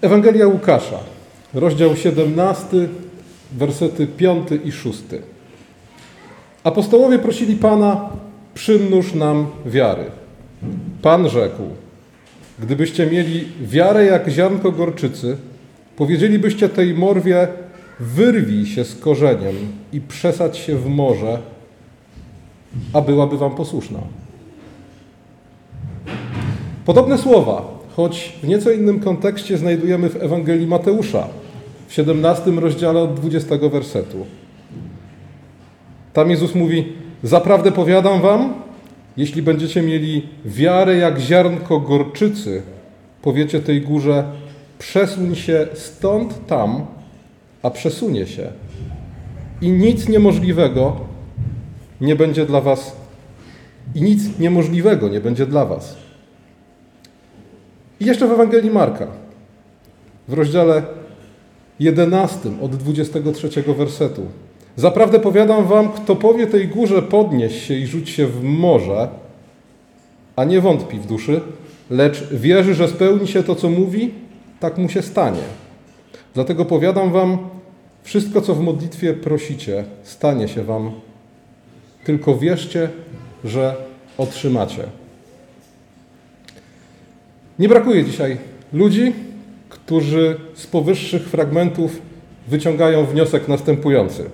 Ewangelia Łukasza, rozdział 17, wersety 5 i 6. Apostołowie prosili Pana, przymnóż nam wiary. Pan rzekł, gdybyście mieli wiarę jak ziarnko gorczycy, powiedzielibyście tej morwie, wyrwij się z korzeniem i przesadź się w morze, a byłaby wam posłuszna. Podobne słowa, choć w nieco innym kontekście znajdujemy w Ewangelii Mateusza w 17 rozdziale od 20 wersetu. Tam Jezus mówi: Zaprawdę powiadam wam, jeśli będziecie mieli wiarę jak ziarnko gorczycy, powiecie tej górze: przesuń się stąd tam, a przesunie się. I nic niemożliwego nie będzie dla was, i nic niemożliwego nie będzie dla was. I jeszcze w Ewangelii Marka, w rozdziale 11 od 23 wersetu. Zaprawdę powiadam wam, kto powie tej górze podnieś się i rzuć się w morze, a nie wątpi w duszy, lecz wierzy, że spełni się to, co mówi, tak mu się stanie. Dlatego powiadam wam, wszystko, co w modlitwie prosicie, stanie się wam. Tylko wierzcie, że otrzymacie. Nie brakuje dzisiaj ludzi, którzy z powyższych fragmentów wyciągają wniosek następujący.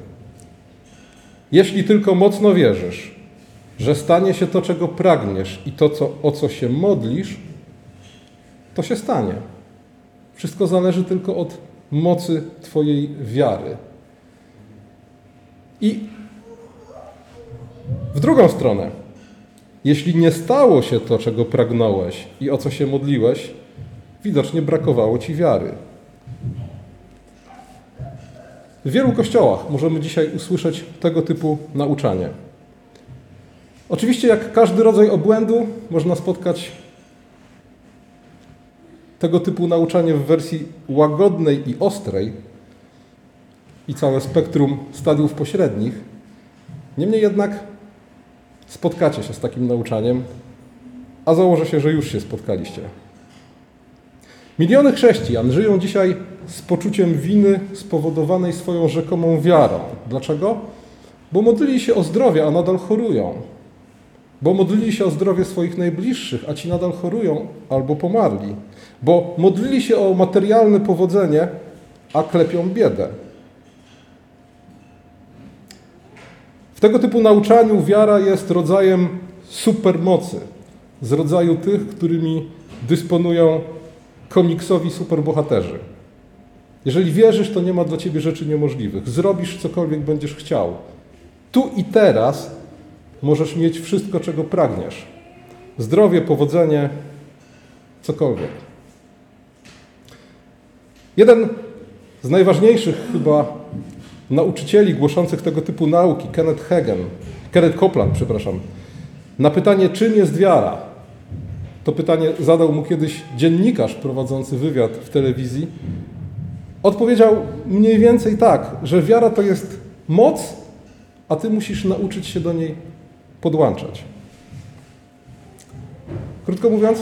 Jeśli tylko mocno wierzysz, że stanie się to, czego pragniesz i to, co, o co się modlisz, to się stanie. Wszystko zależy tylko od mocy Twojej wiary. I w drugą stronę, jeśli nie stało się to, czego pragnąłeś i o co się modliłeś, widocznie brakowało Ci wiary. W wielu kościołach możemy dzisiaj usłyszeć tego typu nauczanie. Oczywiście, jak każdy rodzaj obłędu, można spotkać tego typu nauczanie w wersji łagodnej i ostrej i całe spektrum stadiów pośrednich. Niemniej jednak spotkacie się z takim nauczaniem, a założę się, że już się spotkaliście. Miliony chrześcijan żyją dzisiaj z poczuciem winy spowodowanej swoją rzekomą wiarą. Dlaczego? Bo modlili się o zdrowie, a nadal chorują. Bo modlili się o zdrowie swoich najbliższych, a ci nadal chorują albo pomarli. Bo modlili się o materialne powodzenie, a klepią biedę. Tego typu nauczaniu wiara jest rodzajem supermocy, z rodzaju tych, którymi dysponują komiksowi superbohaterzy. Jeżeli wierzysz, to nie ma dla ciebie rzeczy niemożliwych. Zrobisz cokolwiek będziesz chciał. Tu i teraz możesz mieć wszystko, czego pragniesz. Zdrowie, powodzenie, cokolwiek. Jeden z najważniejszych chyba nauczycieli głoszących tego typu nauki, Kenneth Hagen, Kenneth Copeland, przepraszam, na pytanie, czym jest wiara, to pytanie zadał mu kiedyś dziennikarz prowadzący wywiad w telewizji. Odpowiedział mniej więcej tak, że wiara to jest moc, a ty musisz nauczyć się do niej podłączać. Krótko mówiąc,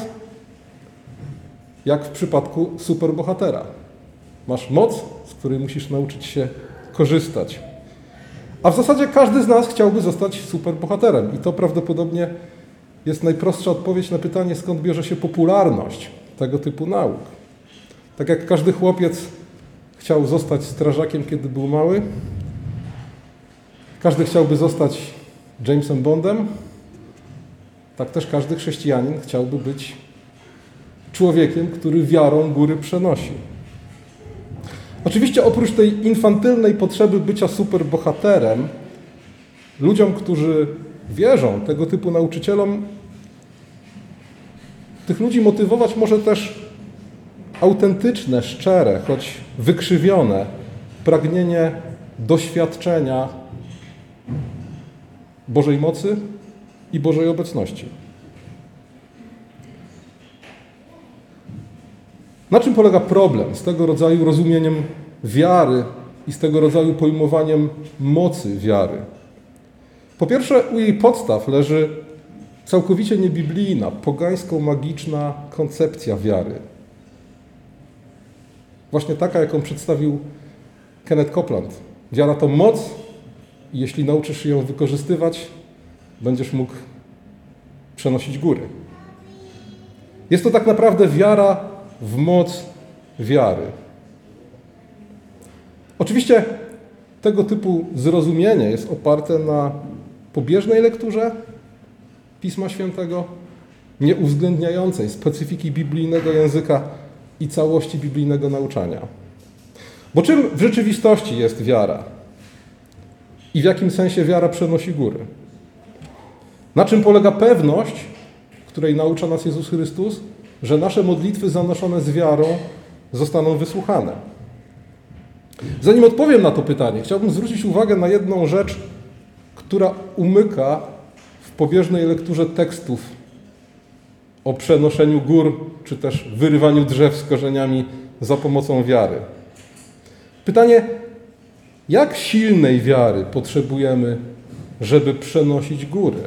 jak w przypadku superbohatera. Masz moc, z której musisz nauczyć się korzystać. A w zasadzie każdy z nas chciałby zostać superbohaterem i to prawdopodobnie jest najprostsza odpowiedź na pytanie, skąd bierze się popularność tego typu nauk. Tak jak każdy chłopiec chciał zostać strażakiem, kiedy był mały, każdy chciałby zostać Jamesem Bondem, tak też każdy chrześcijanin chciałby być człowiekiem, który wiarą góry przenosi. Oczywiście oprócz tej infantylnej potrzeby bycia superbohaterem, ludziom, którzy wierzą tego typu nauczycielom, tych ludzi motywować może też autentyczne, szczere, choć wykrzywione pragnienie doświadczenia Bożej mocy i Bożej obecności. Na czym polega problem z tego rodzaju rozumieniem wiary i z tego rodzaju pojmowaniem mocy wiary? Po pierwsze, u jej podstaw leży całkowicie niebiblijna, pogańsko-magiczna koncepcja wiary. Właśnie taka, jaką przedstawił Kenneth Copeland. Wiara to moc i jeśli nauczysz się ją wykorzystywać, będziesz mógł przenosić góry. Jest to tak naprawdę wiara w moc wiary. Oczywiście tego typu zrozumienie jest oparte na pobieżnej lekturze Pisma Świętego, nie uwzględniającej specyfiki biblijnego języka i całości biblijnego nauczania. Bo czym w rzeczywistości jest wiara? I w jakim sensie wiara przenosi góry? Na czym polega pewność, której naucza nas Jezus Chrystus, że nasze modlitwy zanoszone z wiarą zostaną wysłuchane? Zanim odpowiem na to pytanie, chciałbym zwrócić uwagę na jedną rzecz, która umyka w pobieżnej lekturze tekstów o przenoszeniu gór, czy też wyrywaniu drzew z korzeniami za pomocą wiary. Pytanie, jak silnej wiary potrzebujemy, żeby przenosić góry?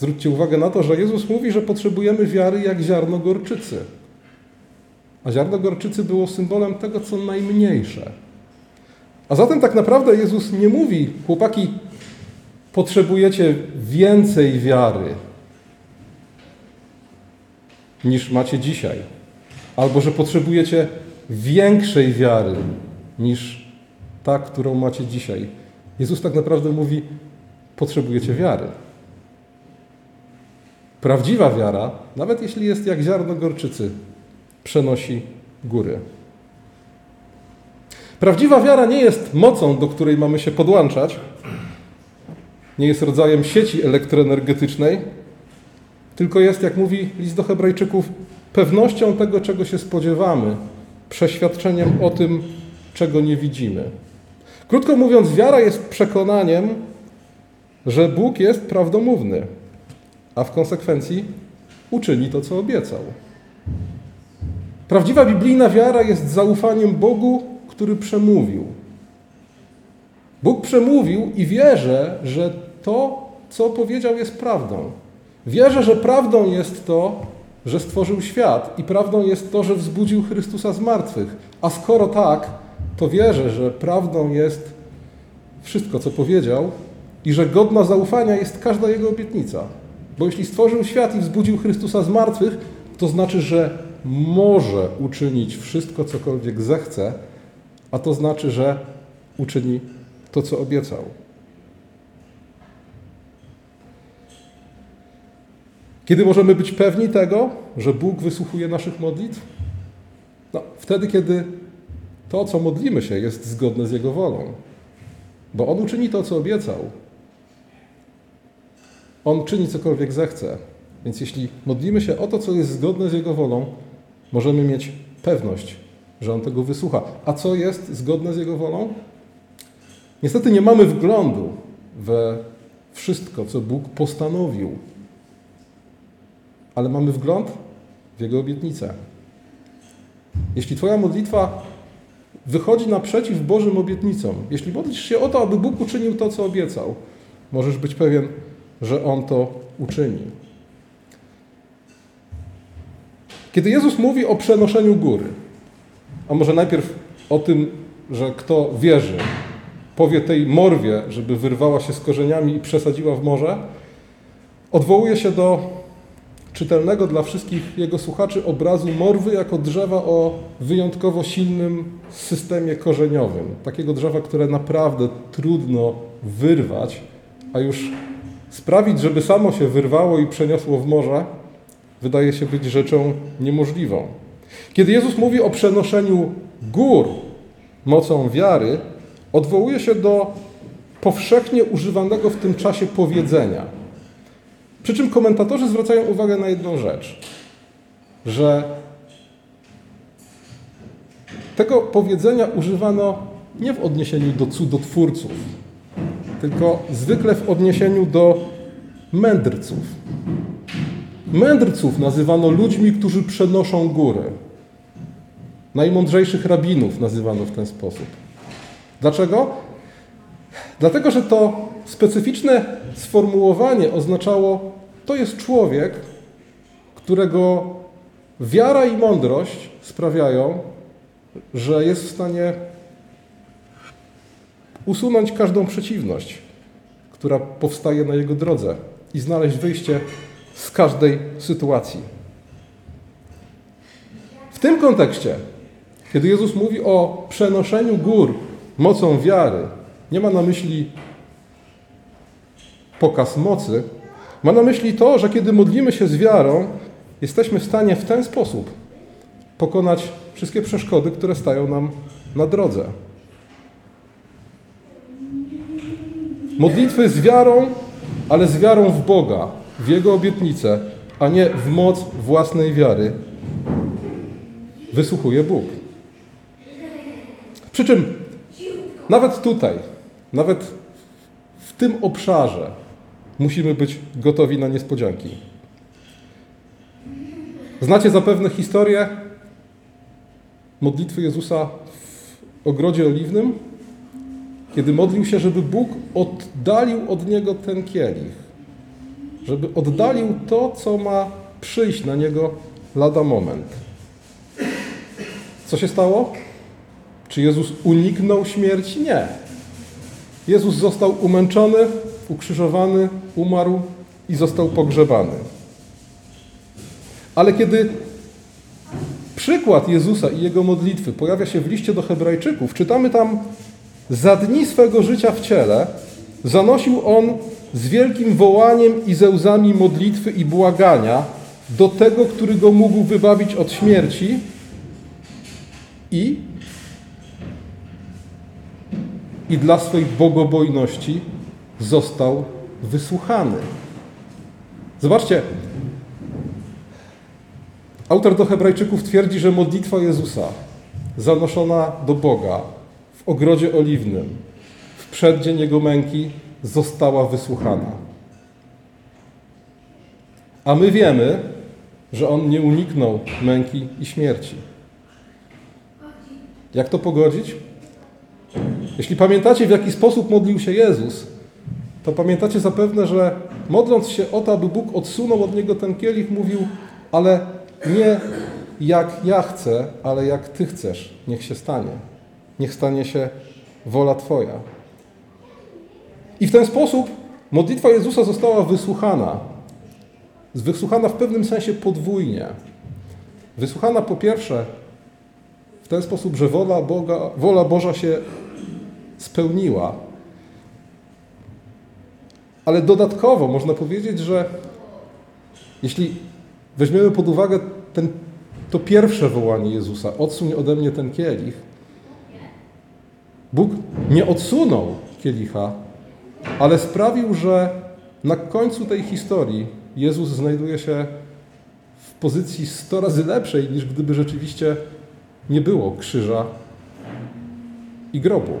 Zwróćcie uwagę na to, że Jezus mówi, że potrzebujemy wiary jak ziarno gorczycy. A ziarno gorczycy było symbolem tego, co najmniejsze. A zatem tak naprawdę Jezus nie mówi, chłopaki, potrzebujecie więcej wiary niż macie dzisiaj. Albo że potrzebujecie większej wiary niż ta, którą macie dzisiaj. Jezus tak naprawdę mówi: potrzebujecie wiary. Prawdziwa wiara, nawet jeśli jest jak ziarno gorczycy, przenosi góry. Prawdziwa wiara nie jest mocą, do której mamy się podłączać, nie jest rodzajem sieci elektroenergetycznej, tylko jest, jak mówi list do Hebrajczyków, pewnością tego, czego się spodziewamy, przeświadczeniem o tym, czego nie widzimy. Krótko mówiąc, wiara jest przekonaniem, że Bóg jest prawdomówny, a w konsekwencji uczyni to, co obiecał. Prawdziwa biblijna wiara jest zaufaniem Bogu, który przemówił. Bóg przemówił i wierzę, że to, co powiedział, jest prawdą. Wierzę, że prawdą jest to, że stworzył świat i prawdą jest to, że wzbudził Chrystusa z martwych. A skoro tak, to wierzę, że prawdą jest wszystko, co powiedział i że godna zaufania jest każda jego obietnica. Bo jeśli stworzył świat i wzbudził Chrystusa z martwych, to znaczy, że może uczynić wszystko, cokolwiek zechce, a to znaczy, że uczyni to, co obiecał. Kiedy możemy być pewni tego, że Bóg wysłuchuje naszych modlitw? No, wtedy, kiedy to, co modlimy się, jest zgodne z Jego wolą. Bo On uczyni to, co obiecał. On czyni cokolwiek zechce. Więc jeśli modlimy się o to, co jest zgodne z Jego wolą, możemy mieć pewność, że On tego wysłucha. A co jest zgodne z Jego wolą? Niestety nie mamy wglądu we wszystko, co Bóg postanowił ale mamy wgląd w Jego obietnicę. Jeśli Twoja modlitwa wychodzi naprzeciw Bożym obietnicom, jeśli modlisz się o to, aby Bóg uczynił to, co obiecał, możesz być pewien, że On to uczyni. Kiedy Jezus mówi o przenoszeniu góry, a może najpierw o tym, że kto wierzy, powie tej morwie, żeby wyrwała się z korzeniami i przesadziła w morze, odwołuje się do czytelnego dla wszystkich jego słuchaczy obrazu morwy jako drzewa o wyjątkowo silnym systemie korzeniowym. Takiego drzewa, które naprawdę trudno wyrwać, a już sprawić, żeby samo się wyrwało i przeniosło w morze, wydaje się być rzeczą niemożliwą. Kiedy Jezus mówi o przenoszeniu gór mocą wiary, odwołuje się do powszechnie używanego w tym czasie powiedzenia – przy czym komentatorzy zwracają uwagę na jedną rzecz, że tego powiedzenia używano nie w odniesieniu do cudotwórców, tylko zwykle w odniesieniu do mędrców. Mędrców nazywano ludźmi, którzy przenoszą górę. Najmądrzejszych rabinów nazywano w ten sposób. Dlaczego? Dlatego, że to specyficzne sformułowanie oznaczało, to jest człowiek, którego Wiara i mądrość sprawiają, że jest w stanie usunąć każdą przeciwność, która powstaje na jego drodze i znaleźć wyjście z każdej sytuacji. W tym kontekście, kiedy Jezus mówi o przenoszeniu gór mocą wiary, nie ma na myśli pokaz mocy, ma na myśli to, że kiedy modlimy się z wiarą, jesteśmy w stanie w ten sposób pokonać wszystkie przeszkody, które stają nam na drodze. Modlitwy z wiarą, ale z wiarą w Boga, w Jego obietnicę, a nie w moc własnej wiary, wysłuchuje Bóg. Przy czym nawet tutaj, nawet w tym obszarze musimy być gotowi na niespodzianki. Znacie zapewne historię modlitwy Jezusa w ogrodzie oliwnym, kiedy modlił się, żeby Bóg oddalił od niego ten kielich, żeby oddalił to, co ma przyjść na niego lada moment. Co się stało? Czy Jezus uniknął śmierci? Nie. Jezus został umęczony, ukrzyżowany, umarł i został pogrzebany. Ale kiedy przykład Jezusa i jego modlitwy pojawia się w liście do Hebrajczyków, czytamy tam: Za dni swego życia w ciele zanosił on z wielkim wołaniem i ze łzami modlitwy i błagania do tego, który go mógł wybawić od śmierci i i dla swej bogobojności został wysłuchany. Zobaczcie, autor do Hebrajczyków twierdzi, że modlitwa Jezusa, zanoszona do Boga w ogrodzie oliwnym, w przeddzień Jego męki, została wysłuchana. A my wiemy, że On nie uniknął męki i śmierci. Jak to pogodzić? Jeśli pamiętacie, w jaki sposób modlił się Jezus, to pamiętacie zapewne, że modląc się o to, aby Bóg odsunął od niego ten kielich, mówił, ale nie jak ja chcę, ale jak Ty chcesz, niech się stanie. Niech stanie się wola Twoja. I w ten sposób modlitwa Jezusa została wysłuchana. Wysłuchana w pewnym sensie podwójnie. Wysłuchana po pierwsze w ten sposób, że wola, Boga, wola Boża się spełniła. Ale dodatkowo można powiedzieć, że jeśli weźmiemy pod uwagę ten, to pierwsze wołanie Jezusa, odsuń ode mnie ten kielich, Bóg nie odsunął kielicha, ale sprawił, że na końcu tej historii Jezus znajduje się w pozycji sto razy lepszej, niż gdyby rzeczywiście nie było krzyża i grobu.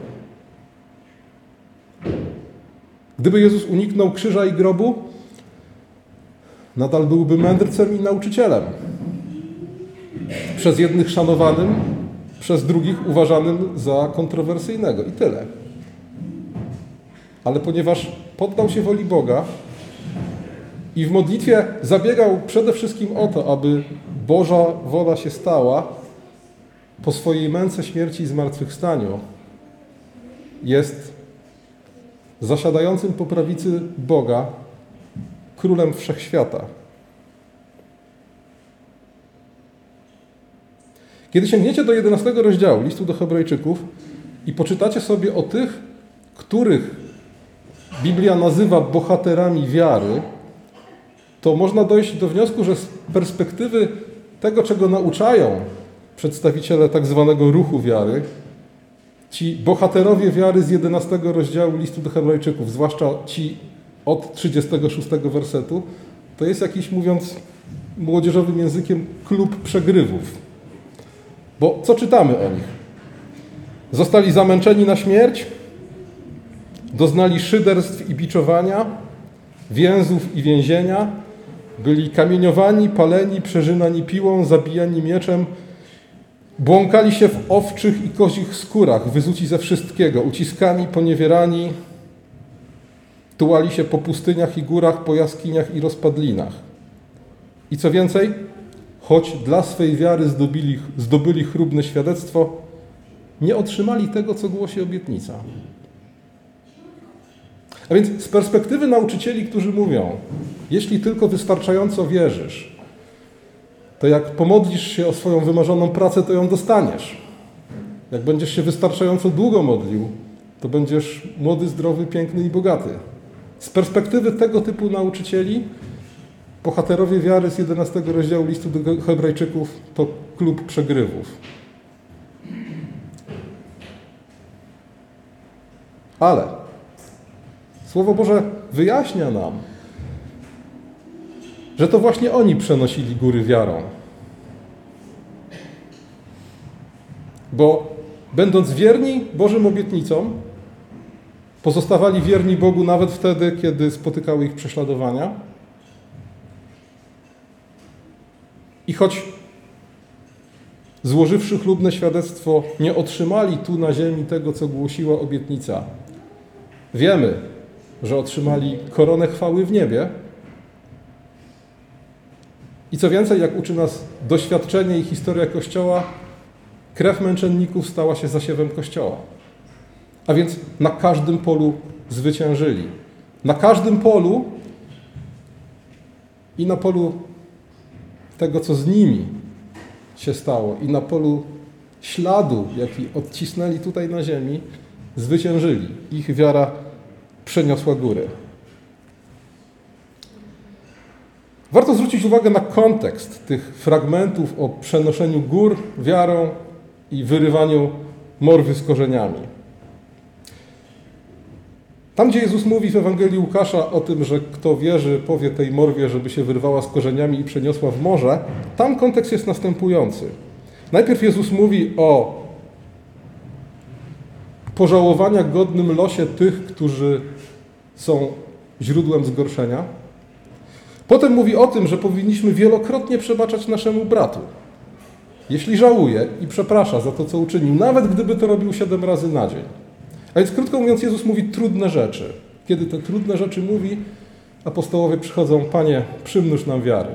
Gdyby Jezus uniknął krzyża i grobu, nadal byłby mędrcem i nauczycielem. Przez jednych szanowanym, przez drugich uważanym za kontrowersyjnego i tyle. Ale ponieważ poddał się woli Boga i w modlitwie zabiegał przede wszystkim o to, aby Boża wola się stała, po swojej męce śmierci i zmartwychwstaniu jest zasiadającym po prawicy Boga, królem wszechświata. Kiedy sięgniecie do 11 rozdziału listu do Hebrajczyków i poczytacie sobie o tych, których Biblia nazywa bohaterami wiary, to można dojść do wniosku, że z perspektywy tego, czego nauczają przedstawiciele tak zwanego ruchu wiary, Ci bohaterowie wiary z 11 rozdziału listu do Hebrajczyków, zwłaszcza ci od 36 wersetu, to jest jakiś, mówiąc młodzieżowym językiem, klub przegrywów. Bo co czytamy o nich? Zostali zamęczeni na śmierć, doznali szyderstw i biczowania, więzów i więzienia, byli kamieniowani, paleni, przeżynani piłą, zabijani mieczem, Błąkali się w owczych i kozich skórach, wyzuci ze wszystkiego, uciskani, poniewierani, tułali się po pustyniach i górach, po jaskiniach i rozpadlinach. I co więcej, choć dla swej wiary zdobyli, zdobyli chlubne świadectwo, nie otrzymali tego, co głosi obietnica. A więc z perspektywy nauczycieli, którzy mówią, jeśli tylko wystarczająco wierzysz, to jak pomodlisz się o swoją wymarzoną pracę, to ją dostaniesz. Jak będziesz się wystarczająco długo modlił, to będziesz młody, zdrowy, piękny i bogaty. Z perspektywy tego typu nauczycieli, bohaterowie wiary z 11 rozdziału listu do Hebrajczyków to klub przegrywów. Ale Słowo Boże wyjaśnia nam, że to właśnie oni przenosili góry wiarą. Bo będąc wierni Bożym obietnicom, pozostawali wierni Bogu nawet wtedy, kiedy spotykały ich prześladowania. I choć złożywszy chlubne świadectwo, nie otrzymali tu na ziemi tego, co głosiła obietnica, wiemy, że otrzymali koronę chwały w niebie. I co więcej, jak uczy nas doświadczenie i historia Kościoła, krew męczenników stała się zasiewem Kościoła. A więc na każdym polu zwyciężyli. Na każdym polu i na polu tego, co z nimi się stało, i na polu śladu, jaki odcisnęli tutaj na ziemi, zwyciężyli. Ich wiara przeniosła góry. Warto zwrócić uwagę na kontekst tych fragmentów o przenoszeniu gór wiarą i wyrywaniu morwy z korzeniami. Tam, gdzie Jezus mówi w Ewangelii Łukasza o tym, że kto wierzy, powie tej morwie, żeby się wyrwała z korzeniami i przeniosła w morze, tam kontekst jest następujący. Najpierw Jezus mówi o pożałowania godnym losie tych, którzy są źródłem zgorszenia. Potem mówi o tym, że powinniśmy wielokrotnie przebaczać naszemu bratu. Jeśli żałuje i przeprasza za to, co uczynił, nawet gdyby to robił siedem razy na dzień. A więc krótko mówiąc, Jezus mówi trudne rzeczy. Kiedy te trudne rzeczy mówi, apostołowie przychodzą, Panie, przymnóż nam wiary.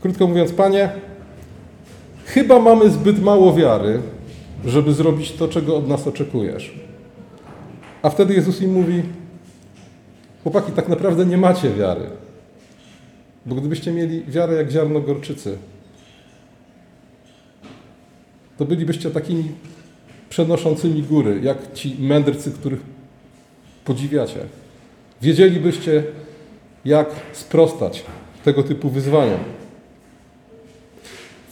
Krótko mówiąc, Panie, chyba mamy zbyt mało wiary, żeby zrobić to, czego od nas oczekujesz. A wtedy Jezus im mówi, chłopaki, tak naprawdę nie macie wiary. Bo gdybyście mieli wiarę jak ziarno gorczycy, to bylibyście takimi przenoszącymi góry, jak ci mędrcy, których podziwiacie. Wiedzielibyście, jak sprostać tego typu wyzwaniom.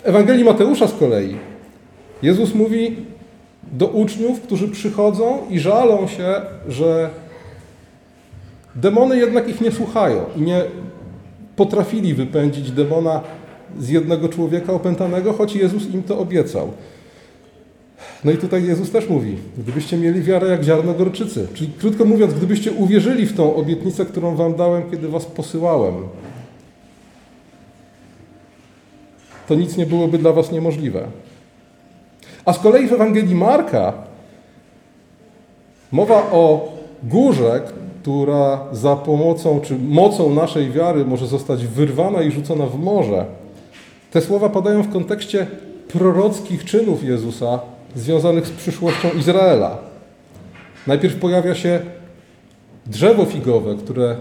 W Ewangelii Mateusza z kolei Jezus mówi do uczniów, którzy przychodzą i żalą się, że demony jednak ich nie słuchają i nie potrafili wypędzić demona z jednego człowieka opętanego, choć Jezus im to obiecał. No i tutaj Jezus też mówi, gdybyście mieli wiarę jak ziarno gorczycy, czyli krótko mówiąc, gdybyście uwierzyli w tą obietnicę, którą wam dałem, kiedy was posyłałem, to nic nie byłoby dla was niemożliwe. A z kolei w Ewangelii Marka mowa o górze, która za pomocą czy mocą naszej wiary może zostać wyrwana i rzucona w morze. Te słowa padają w kontekście prorockich czynów Jezusa związanych z przyszłością Izraela. Najpierw pojawia się drzewo figowe, które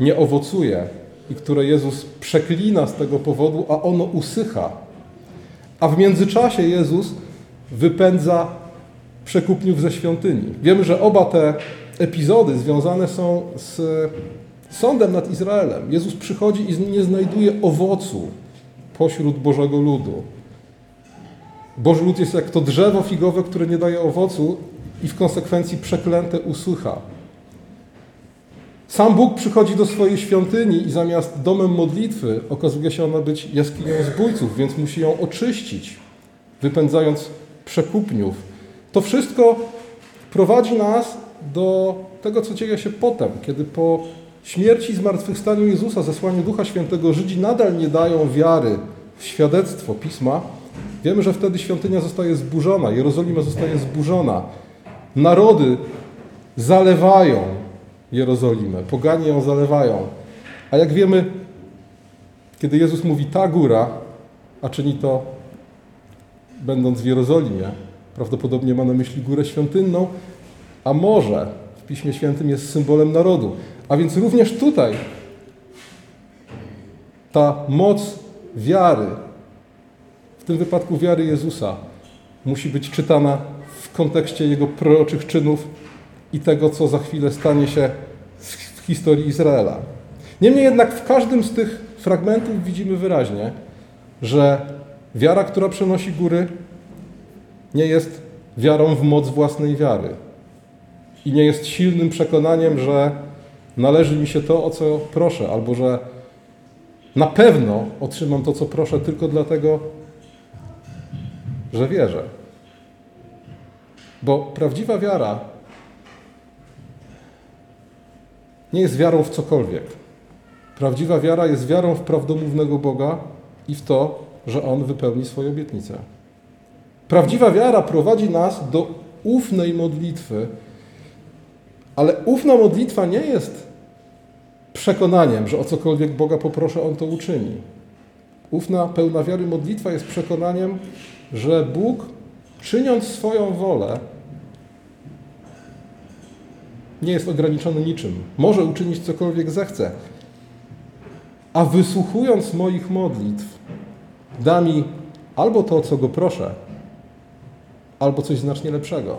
nie owocuje i które Jezus przeklina z tego powodu, a ono usycha. A w międzyczasie Jezus wypędza przekupniów ze świątyni. Wiemy, że oba te epizody związane są z sądem nad Izraelem. Jezus przychodzi i nie znajduje owocu pośród Bożego ludu. Boży lud jest jak to drzewo figowe, które nie daje owocu i w konsekwencji przeklęte usycha. Sam Bóg przychodzi do swojej świątyni i zamiast domem modlitwy okazuje się ona być jaskinią zbójców, więc musi ją oczyścić, wypędzając przekupniów. To wszystko prowadzi nas do tego, co dzieje się potem, kiedy po śmierci i zmartwychwstaniu Jezusa, zesłaniu Ducha Świętego, Żydzi nadal nie dają wiary w świadectwo Pisma, wiemy, że wtedy świątynia zostaje zburzona, Jerozolima zostaje zburzona. Narody zalewają Jerozolimę, poganie ją zalewają. A jak wiemy, kiedy Jezus mówi ta góra, a czyni to będąc w Jerozolimie. Prawdopodobnie ma na myśli Górę Świątynną, a może w Piśmie Świętym jest symbolem narodu. A więc również tutaj ta moc wiary, tym wypadku wiary Jezusa, musi być czytana w kontekście Jego proroczych czynów i tego, co za chwilę stanie się w historii Izraela. Niemniej jednak w każdym z tych fragmentów widzimy wyraźnie, że wiara, która przenosi góry, nie jest wiarą w moc własnej wiary i nie jest silnym przekonaniem, że należy mi się to, o co proszę, albo że na pewno otrzymam to, co proszę, tylko dlatego, że wierzę. Bo prawdziwa wiara nie jest wiarą w cokolwiek. Prawdziwa wiara jest wiarą w prawdomównego Boga i w to, że On wypełni swoje obietnice. Prawdziwa wiara prowadzi nas do ufnej modlitwy, ale ufna modlitwa nie jest przekonaniem, że o cokolwiek Boga poproszę, On to uczyni. Ufna, pełna wiary modlitwa jest przekonaniem, że Bóg, czyniąc swoją wolę, nie jest ograniczony niczym. Może uczynić cokolwiek zechce. A wysłuchując moich modlitw, da mi albo to, o co go proszę, albo coś znacznie lepszego.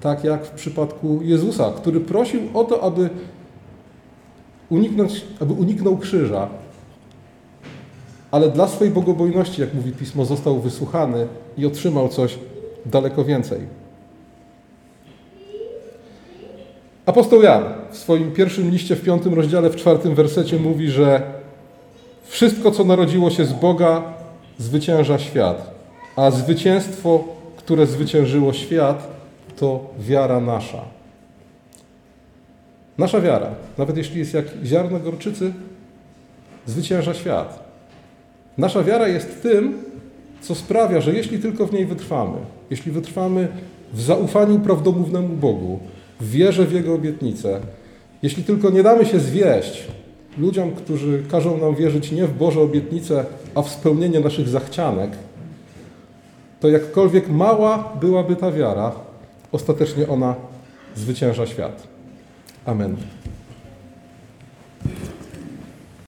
Tak jak w przypadku Jezusa, który prosił o to, aby uniknąć, aby uniknął krzyża, ale dla swojej bogobojności, jak mówi Pismo, został wysłuchany i otrzymał coś daleko więcej. Apostoł Jan w swoim pierwszym liście w piątym rozdziale, w czwartym wersecie mówi, że wszystko, co narodziło się z Boga, zwycięża świat, a zwycięstwo, które zwyciężyło świat, to wiara nasza. Nasza wiara, nawet jeśli jest jak ziarno gorczycy, zwycięża świat. Nasza wiara jest tym, co sprawia, że jeśli tylko w niej wytrwamy, jeśli wytrwamy w zaufaniu prawdomównemu Bogu, w wierze w Jego obietnice, jeśli tylko nie damy się zwieść ludziom, którzy każą nam wierzyć nie w Boże obietnice, a w spełnienie naszych zachcianek, to jakkolwiek mała byłaby ta wiara, ostatecznie ona zwycięża świat. Amen.